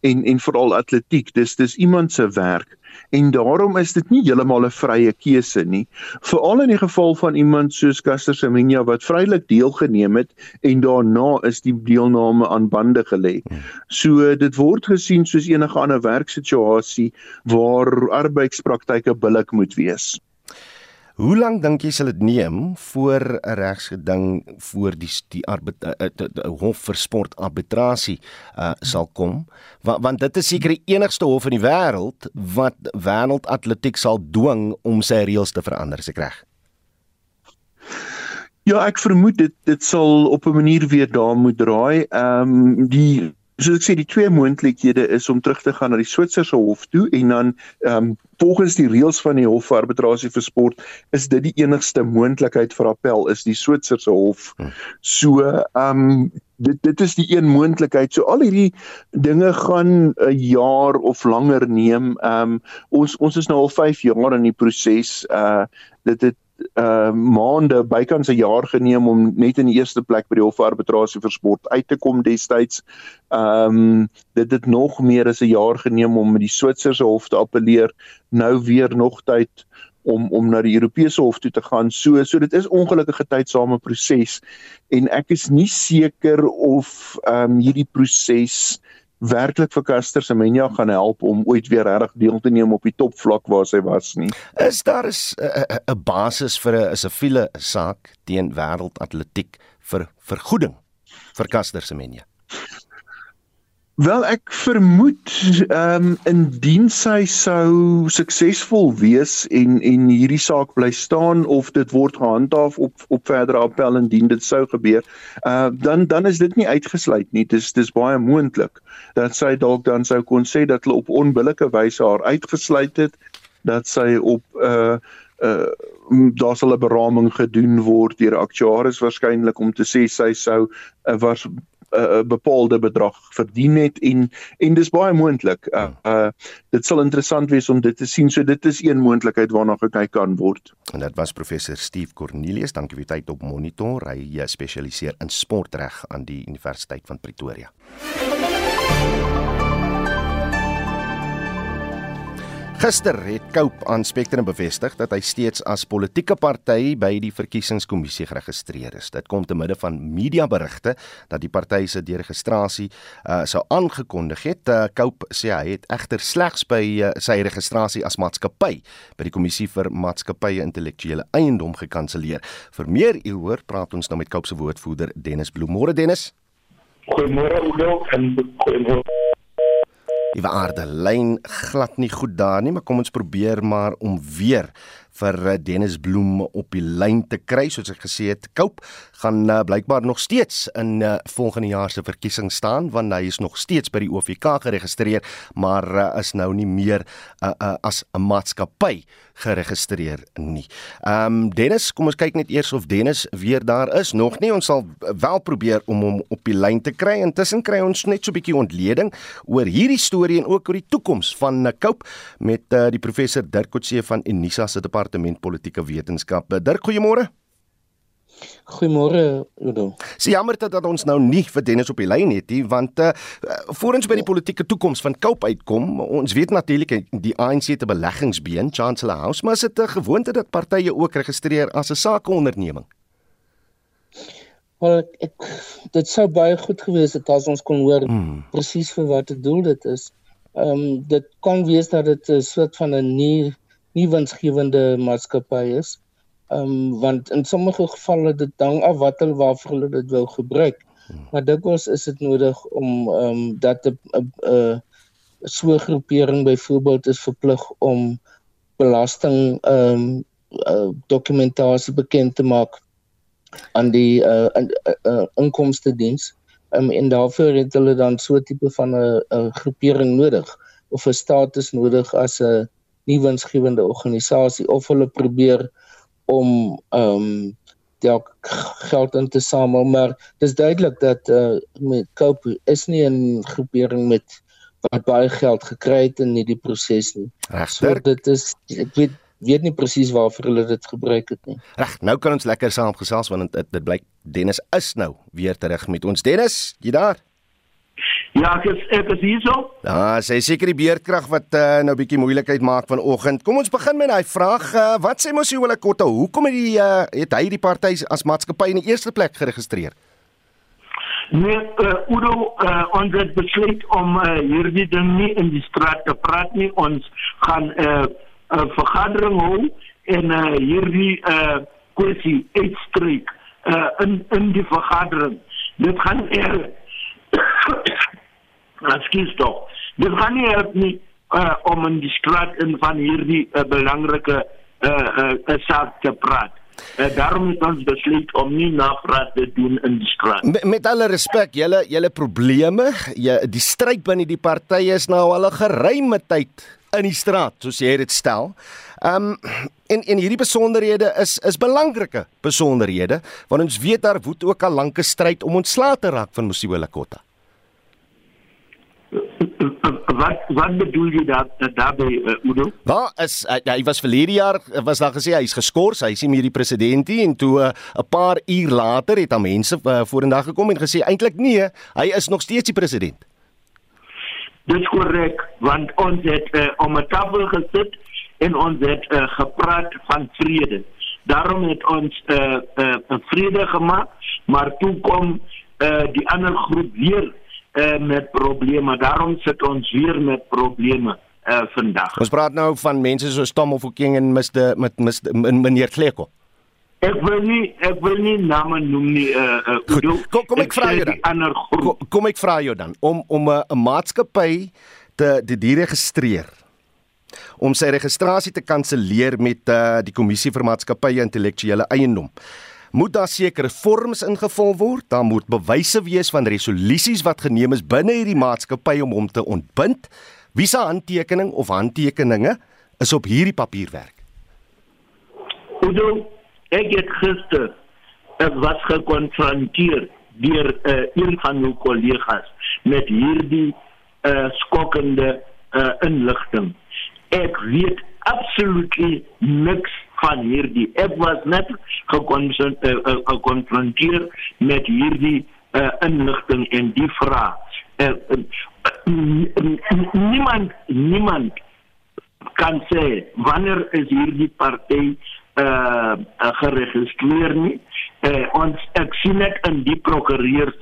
Q: en en veral atletiek dis dis iemand se werk en daarom is dit nie heeltemal 'n vrye keuse nie veral in die geval van iemand soos Caster Semenya wat vrylik deelgeneem het en daarna is die deelname aan bande gelê. So dit word gesien soos enige ander werksituasie waar arbeidspraktyke billik moet wees
B: Hoe lank dink jy sal dit neem voor 'n regsgeding voor die die arbit uh, uh, uh, hof vir sport arbitrasie uh, sal kom? Want, want dit is seker die enigste hof in die wêreld wat wêreldatletiek sal dwing om sy reëls te verander, se reg?
Q: Ja, ek vermoed dit dit sal op 'n manier weer daar moet draai. Ehm um, die soos ek sê die twee moontlikhede is om terug te gaan na die Switserse hof toe en dan ehm um, volgens die reëls van die hof vir arbitrasie vir sport is dit die enigste moontlikheid vir appel is die Switserse hof. Hmm. So ehm um, dit dit is die een moontlikheid. So al hierdie dinge gaan 'n jaar of langer neem. Ehm um, ons ons is nou al 5 jaar in die proses. Uh dit het uh maande bykans 'n jaar geneem om net in die eerste plek by die hof arbitrasie vir sport uit te kom destyds. Ehm um, dit het nog meer as 'n jaar geneem om met die Switserse hof te appeleer. Nou weer nog tyd om om na die Europese hof toe te gaan. So so dit is ongelukkige tydsame proses en ek is nie seker of ehm um, hierdie proses werklik vir Caster Semenya gaan help om ooit weer reg deel te neem op die topvlak waar sy was nie.
B: Is daar 'n basis vir 'n siviele saak teen wêreldatletiek vir vergoeding vir Caster Semenya?
Q: Wel ek vermoed ehm um, indien sy sou suksesvol wees en en hierdie saak bly staan of dit word gehandhaaf op op verdere appel indien dit sou gebeur, uh dan dan is dit nie uitgesluit nie. Dis dis baie moontlik dat sy dalk dan sou kon sê dat hulle op onbillike wyse haar uitgesluit het, dat sy op uh uh daar sal 'n beraming gedoen word deur aktuaris waarskynlik om te sê sy sou uh, was 'n uh, bepaalde bedrag verdien het en en dis baie moontlik. Uh, uh dit sal interessant wees om dit te sien. So dit is een moontlikheid waarna gekyk kan word.
B: En dit was professor Steve Cornelius. Dankie vir tyd op Monitor. Hy spesialiseer in sportreg aan die Universiteit van Pretoria. Gister het Cope aan Spectrum bevestig dat hy steeds as politieke party by die verkiesingskommissie geregistreer is. Dit kom te midde van mediaberigte dat die party se deregistrasie uh, sou aangekondig het. Uh, Cope sê hy het egter slegs by uh, sy registrasie as maatskappy by die kommissie vir maatskappye intellektuele eiendom gekanselleer. Vir meer hieroor praat ons nou met Cope se woordvoerder Dennis Bloem. Môre Dennis.
R: Goeiemôre Oudo en goeiemôre
B: Die aarde lyn glad nie goed daar nie, maar kom ons probeer maar om weer vir eh, Dennis Bloem op die lyn te kry soos ek gesê het. Koup gaan uh, blykbaar nog steeds in uh, volgende jaar se verkiesing staan want hy is nog steeds by die OFK geregistreer, maar uh, is nou nie meer uh, uh, as 'n maatskappy geregistreer nie. Ehm um, Dennis, kom ons kyk net eers of Dennis weer daar is. Nog nie, ons sal wel probeer om hom op die lyn te kry. Intussen kry ons net so 'n bietjie ontleding oor hierdie storie en ook oor die toekoms van Nakoup met uh, die professor Dirk Coetzee van Unisa se departement politieke wetenskappe. Dirk, goeiemôre.
S: Goeiemôre Udo.
B: Sy jammer dat, dat ons nou nie vir Dennis op die lyn het nie want uh voor ons by die politieke toekoms van Cope uitkom, ons weet natuurlik die ANC te beleggingsbeen Chancellor House, maar is dit 'n gewoonte dat partye ook registreer as 'n sakeonderneming?
S: Wel ek, ek dit sou baie goed gewees het as ons kon hoor hmm. presies vir wat dit doel dit is. Ehm um, dit kan wees dat dit 'n soort van 'n nie nie winsgewende maatskappy is. Ehm um, want in sommige gevalle dit hang af wat hulle waarvoor hulle dit wou gebruik. Hmm. Maar dikwels is dit nodig om ehm um, dat 'n 'n so 'n groepering byvoorbeeld is verplig om belasting ehm um, uh, dokumentasie bekend te maak aan die uh, uh, uh, inkomste diens um, en daarvoor het hulle dan so 'n tipe van 'n 'n groepering nodig of 'n status nodig as 'n nie winsgewende organisasie of hulle probeer om ehm um, geld in te samel maar dis duidelik dat uh, met Cope is nie 'n groepering met wat baie geld gekry het in hierdie proses nie.
B: Regster.
S: So dit is ek weet weet nie presies waarvoor hulle dit gebruik het nie.
B: Reg, nou kan ons lekker saam gesels want dit dit blyk Dennis is nou weer terug met ons. Dennis, jy daar?
R: Ja, ek is ek is hier so.
B: Ja, sê seker die beerdkrag wat uh, nou bietjie moeilikheid maak vanoggend. Kom ons begin met daai vraag. Uh, wat sê mos Joele Kotta? Hoekom het die uh, het hy die party as maatskappy in die eerste plek geregistreer?
R: Nee, uh, Udo, uh, ons het besluit om uh, hierdie ding nie in die straat te praat nie. Ons gaan 'n uh, uh, vergadering hou en uh, hierdie uh, kwessie uitstreek uh, in in die vergadering. Dit gaan er Ekskuus tog. Dit gaan nie help nie uh, om in die straat in van hierdie uh, belangrike uh, uh, saak te praat. Uh, daarom het ons besluit om nie navraag te doen in die straat.
B: Met, met alle respek, julle julle probleme, jy die stryd binne die partye is nou al 'n geruime tyd in die straat, soos jy dit stel. Ehm um, en en hierdie besonderhede is is belangrike besonderhede want ons weet daar woed ook al lank 'n stryd om ontslae te raak van Mosiwela Kotta
R: wat wat bedoel jy dat daarbey uh, Udo?
B: Waar is uh, hy was verlede jaar was daar gesê hy's geskort, hy is nie meer die president nie en toe 'n uh, paar uur later het dan mense uh, vorendag gekom en gesê eintlik nee, hy is nog steeds die president.
R: Dis korrek, want ons het uh, om 'n tafel gesit en ons het uh, gepraat van vrede. Daarom het ons 'n uh, uh, vrede gemaak, maar toe kom uh, die ander groep weer uh, met probleme. Daarom sit ons weer met probleme uh, vandag.
B: Ons praat nou van mense soos Tom of King en Mr met Mr meneer Kleko.
R: Ek wil nie ek wil nie name noem nie uh, uh,
B: Goed, kom kom ek, ek vra jou dan. Kom, kom ek vra jou dan om om 'n uh, maatskappy te die die registreer om sy registrasie te kanselleer met uh, die kommissie vir maatskappye intellektuele eiendom moet daar sekere vorms ingevul word, daar moet bewyse wees van resolusies wat geneem is binne hierdie maatskappy om hom te ontbind. Wie se handtekening of handtekeninge is op hierdie papierwerk?
R: Odo, ek het gister ek was gekonfronteer deur uh, een van my kollegas met hierdie uh, skokkende uh, inligting. Ek weet absoluut niks van hierdie ek was net gekonfronteer uh, uh, met hierdie uh, inligting en die vraag. Uh, uh, niemand niemand kan sê wanneer is hierdie party uh, uh geregistreer nie. Uh, ons ek sien net in die prokureurs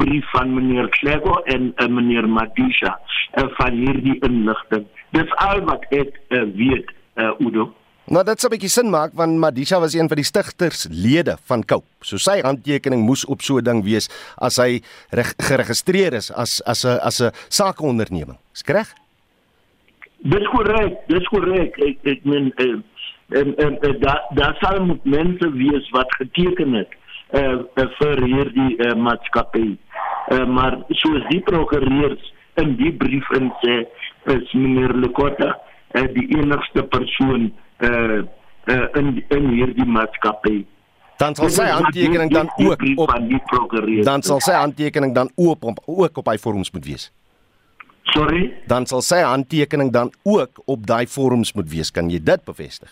R: brief van meneer Klego en uh, meneer Madisha uh, van hierdie inligting. Dis al wat ek uh, weet uh, Udo
B: Nou dit sou 'n bietjie sin maak want Madisha was een van die stigterslede van Cope. So sy handtekening moes op so 'n ding wees as hy geregistreer is as as 'n as 'n sakeonderneming. Is reg?
R: Dis korrek, dis korrek. Ek ek meen eh, en en daar daar sal moet mense wees wat geteken het eh uh, vir hierdie uh, maatskappy. Eh uh, maar soos die prokureurs in die brief in sê is meneer Lekota uh, die enigste persoon uh uh in in hierdie maatskappy.
B: Dan sal sy handtekening dan ook op Dan sal sy handtekening dan ook op ook op hy vorms moet wees.
R: Sorry.
B: Dan sal sy handtekening dan ook op daai vorms moet wees. Kan jy dit bevestig?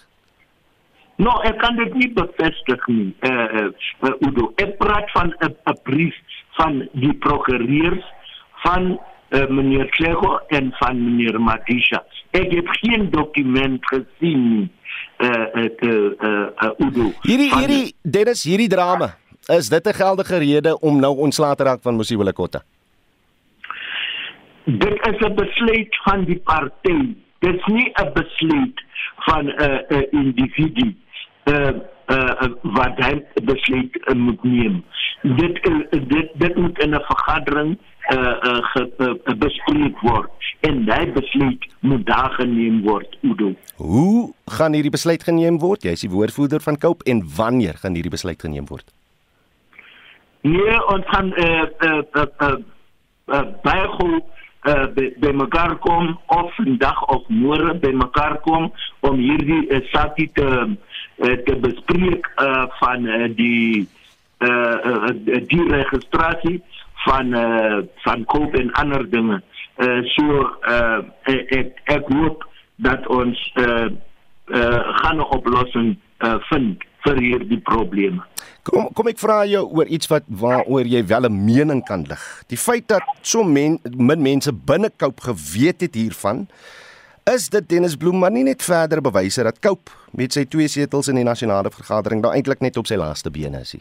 R: No, ek kan dit nie bevestig nie. Eh uh, uh, Udo, ek praat van 'n 'n brief van die prokureurs van uh, meneer Klego en van meneer Matisha. Ek het geen dokument gesien nie uh uh uh, uh Udo.
B: Hierdie hierdie Dennis hierdie drama Is dit 'n geldige rede om nou ontslae te raak van Mosiwela Kota?
R: Dit is 'n besluit van die party. Dit is nie 'n besluit van 'n uh, 'n uh, individu. Uh, uh, wat hy besluit uh, moet neem. Dit uh, dit dit moet in 'n vergadering uh, uh, ge, uh, bespreek word en daai besluit moet daar geneem word Udo.
B: Hoe gaan hierdie besluit geneem word? Jy is die woordvoerder van Cope en wanneer gaan hierdie besluit geneem word?
R: Nee, ons gaan eh uh, eh uh, eh uh, uh, uh, baie goed uh, by, by mekaar kom of vandag of môre by mekaar kom om hierdie uh, saakie te uh, te bespreek uh, van uh, die uh, uh, die registrasie van uh, van koop en ander dinge. Uh, so uh, ek ek hoop dat ons uh, uh, gaan 'n oplossing uh, vind vir hierdie probleme.
B: Kom kom ek vra jou oor iets wat waaroor jy wel 'n mening kan lig. Die feit dat so men, min mense binne Cope geweet het hiervan is dit Dennis Bloem maar nie net verder bewyse dat Cope met sy twee setels in die nasionale vergadering daar eintlik net op sy laaste bene is.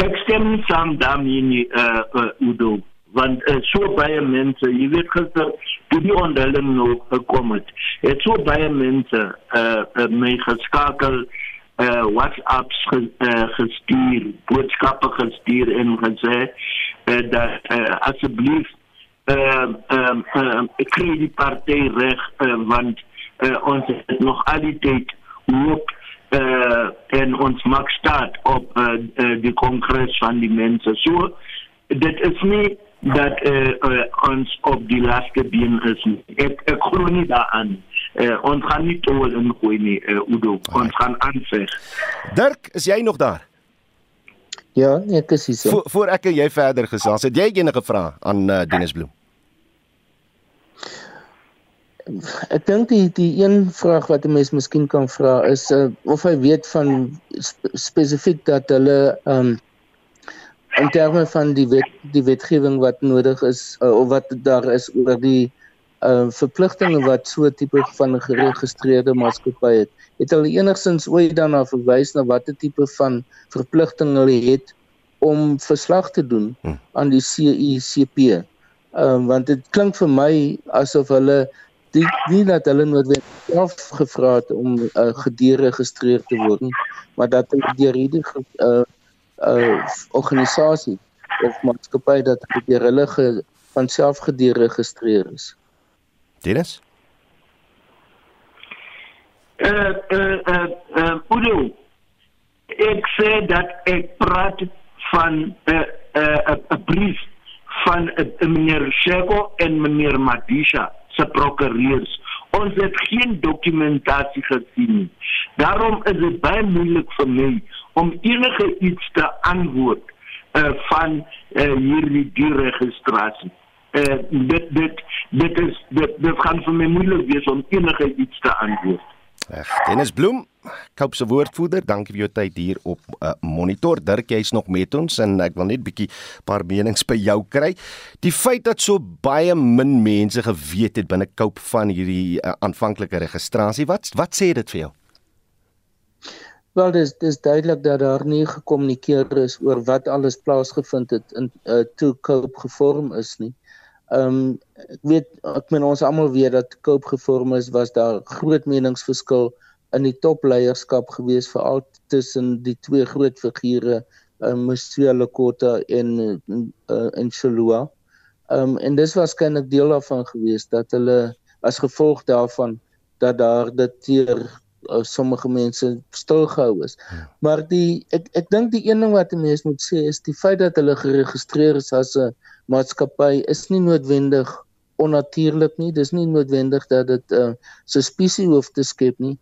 R: Ek stem saam daarmee nie uh, uh Udo want uh, so baie mense, jy weet gister toe die onderling nou gekom het, het so baie mense uh, uh my geskakel uh WhatsApps ge, uh, gestuur, boodskappe gestuur en gesê uh, dat uh, asseblief ehm uh, ehm uh, ek kry die party reg uh, want uh, ons het nog altyd hoop uh, en ons maak staat op uh, uh, die kongres van die mense. So dit is nie dat uh, uh, ons op die laaste been is. Ek ek glo nie daaraan. Uh, ons gaan nie toe in gooi nie, uh, Udo. Ons gaan aanveg.
B: Dirk, is jy nog daar?
S: Ja, ek is hier.
B: Voor, voor ek en jy verder gesels, het jy enige vrae aan uh, Dennis Bloem?
S: Ek dink die die een vraag wat 'n mens miskien kan vra is uh, of hy weet van spe spesifiek dat hulle um, in terme van die wet die wetgewing wat nodig is uh, of wat daar is oor die uh verpligtinge wat so tipe van geregistreerde maatskappy het. Het hulle enigstens ooit daarna verwys na watter tipe van verpligting hulle het om verslag te doen hm. aan die CICP? Ehm uh, want dit klink vir my asof hulle die nie dat hulle noodwendig self gevra het om uh, gederegistreer te word nie, maar dat hulle deur hierdie uh uh organisasie of maatskappy dat deur hulle ge, van self gederegistreer is.
B: Dennis?
R: Uh uh uh, uh Udo, ek sê dat ek praat van 'n uh, 'n uh, 'n brief van uh, meneer Shego en meneer Madisha se prokureurs. Ons het geen dokumentasie gesien nie. Daarom is dit baie moeilik vir my om enige iets te antwoord uh, van uh, hierdie dierregistrasie. Uh, dit dit dit is dit, dit gaan vir my moeilik wees om enige iets te antwoord.
B: Ag, Dennis Bloem, Koup se woordvoerder, dankie vir jou tyd hier op uh, Monitor. Dirk, jy's nog met ons en ek wil net bietjie paar menings by jou kry. Die feit dat so baie min mense geweet het binne Koup van hierdie uh, aanvanklike registrasie, wat wat sê dit vir jou?
S: Wel, dis dis duidelik dat daar nie gekommunikeer is oor wat alles plaasgevind het in uh, toe Koup gevorm is nie. Ehm um, ek weet ek meen ons almal weet dat Cope gevorm is was daar groot meningsverskil in die topleierskap gewees veral tussen die twee groot figure uh, Monsieur Lekota en uh, en Chalua. Ehm um, en dis waarskynlik deel daarvan gewees dat hulle as gevolg daarvan dat daar dit teer uh, sommige mense stilgehou is. Ja. Maar die ek ek dink die een ding wat 'n mens moet sê is die feit dat hulle geregistreer is as 'n maatskappy is nie noodwendig onnatuurlik nie. Dis nie noodwendig dat dit 'n uh, suspisie hoef te skep nie.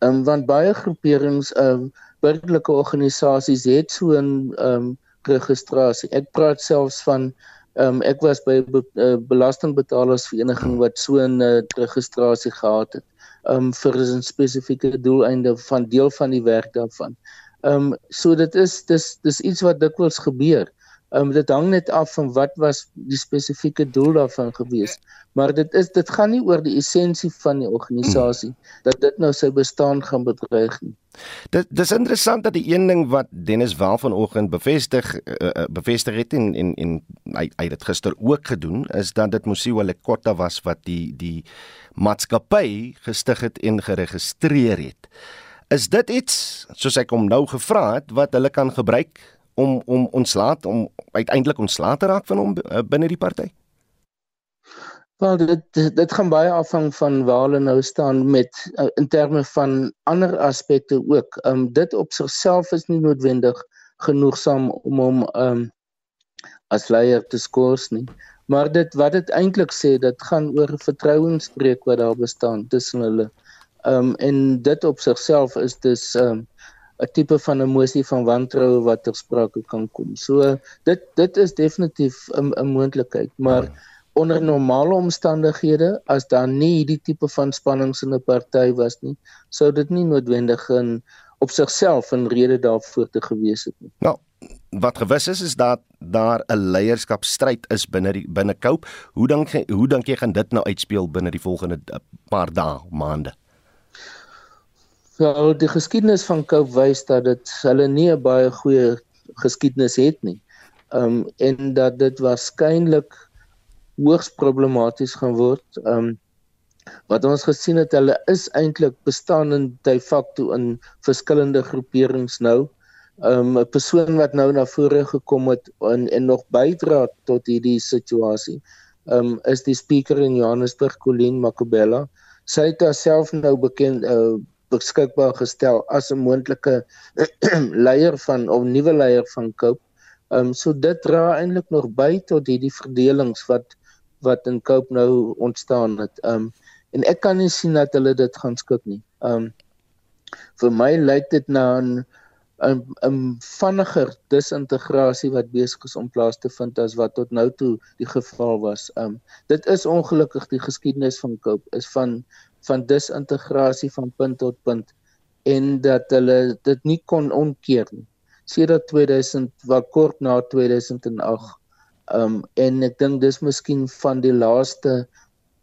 S: Ehm um, want baie groeperings ehm um, burgerlike organisasies het so 'n ehm um, registrasie. Ek praat selfs van ehm um, ek was by 'n be, uh, belastingbetalersvereniging wat so 'n uh, registrasie gehad het. Ehm um, vir 'n spesifieke doeleinde van deel van die werk daarvan. Ehm um, so dit is dis dis iets wat dikwels gebeur Um dit hang net af van wat was die spesifieke doel daarvan gewees. Maar dit is dit gaan nie oor die essensie van die organisasie dat dit nou sy bestaan gaan bedreig nie.
B: Dit dis interessant dat die een ding wat Dennis wel vanoggend bevestig uh, bevestig het en en en hy hy het dit gister ook gedoen is dat dit Musiwa Lekota was wat die die maatskappy gestig het en geregistreer het. Is dit iets soos ek hom nou gevra het wat hulle kan gebruik om om ontslaat om uiteindelik ontslaat te raak van hom uh, binne die party?
S: Wel dit dit gaan baie afhang van waar hulle nou staan met uh, in terme van ander aspekte ook. Ehm um, dit op sigself is nie noodwendig genoegsaam om hom ehm um, as leier te skors nie. Maar dit wat dit eintlik sê, dit gaan oor vertrouensbreuk wat daar bestaan tussen hulle. Ehm um, en dit op sigself is dus ehm um, 'n tipe van emosie van wantroue wat ter sprake kan kom. So dit dit is definitief 'n 'n moontlikheid, maar ja. onder normale omstandighede as daar nie hierdie tipe van spannings in 'n party was nie, sou dit nie noodwendig in op sigself 'n rede daarvoor te gewees het nie.
B: Nou, wat gewis is is dat daar 'n leierskapstryd is binne die binne Cope. Hoe dink hoe dink jy gaan dit nou uitspeel binne die volgende eh, paar dae, maande?
S: Wel, die geskiedenis van Cope wys dat dit hulle nie 'n baie goeie geskiedenis het nie. Um en dat dit waarskynlik hoogs problematies gaan word. Um wat ons gesien het, hulle is eintlik bestaan in de facto in verskillende groeperings nou. Um 'n persoon wat nou na vore gekom het en en nog bydra tot hierdie situasie. Um is die speaker in Johannesburg Colleen Makobela. Sy het haarself nou bekend uh, beskikbaar gestel as 'n moontlike [clears throat] leier van of nuwe leier van Cope. Ehm um, so dit dra eintlik nog by tot hierdie verdelings wat wat in Cope nou ontstaan het. Ehm um, en ek kan nie sien dat hulle dit gaan skik nie. Ehm um, vir my lyk dit na 'n 'n 'n vinniger disintegrasie wat besig is om plaas te vind as wat tot nou toe die geval was. Ehm um, dit is ongelukkig die geskiedenis van Cope is van van disintegrasie van punt tot punt en dat hulle dit nie kon omkeer nie. Sedert 2000 wat kort na 2008 um en ek dink dis miskien van die laaste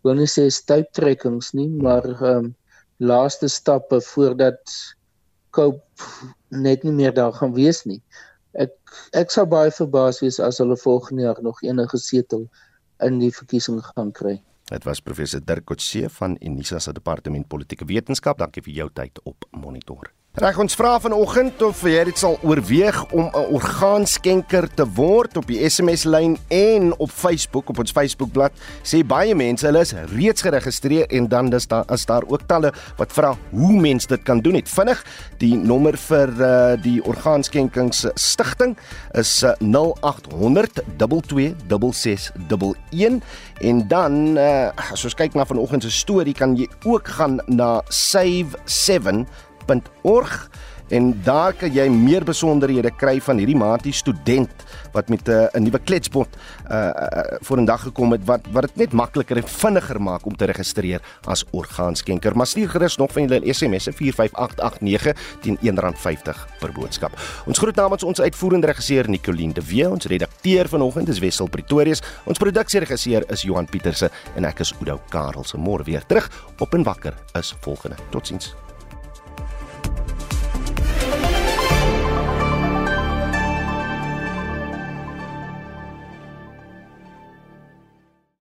S: wil nie sê stuiptrekkings nie, maar um laaste stappe voordat koop net nie meer daar gaan wees nie. Ek ek sou baie verbaas wees as hulle volgende jaar nog enige setel in die verkiesing gaan kry.
B: Dit was professor Dirk Kotse van Unisa se departement politieke wetenskap. Dankie vir jou tyd op Monitor. Reg ons vra vanoggend of jy dit sal oorweeg om 'n orgaanskenker te word op die SMS lyn en op Facebook op ons Facebookblad sê baie mense hulle is reeds geregistreer en dan dis daar is daar ook talle wat vra hoe mense dit kan doen. Net vinnig die nommer vir uh, die orgaanskenkings stigting is uh, 0800 22661 en dan uh, as ons kyk na vanoggend se storie kan jy ook gaan na save7 www.maties.org en daar kan jy meer besonderhede kry van hierdie Maties student wat met eh, 'n uh, nuwe kletsbord eh, eh, uh, uh, vorendag gekom het wat wat dit net makliker en vinniger maak om te registreer as orgaanskenker. Maar stuur gerus nog van julle SMS'e 45889 teen R1.50 per boodskap. Ons groet namens ons uitvoerende regisseur Nicoline de Wee, ons redakteur vanoggend is Wessel Pretorius, ons produksieregisseur is Johan Pieterse en ek is Udo Karelse. Môre weer terug op en wakker is volgende. Totsiens.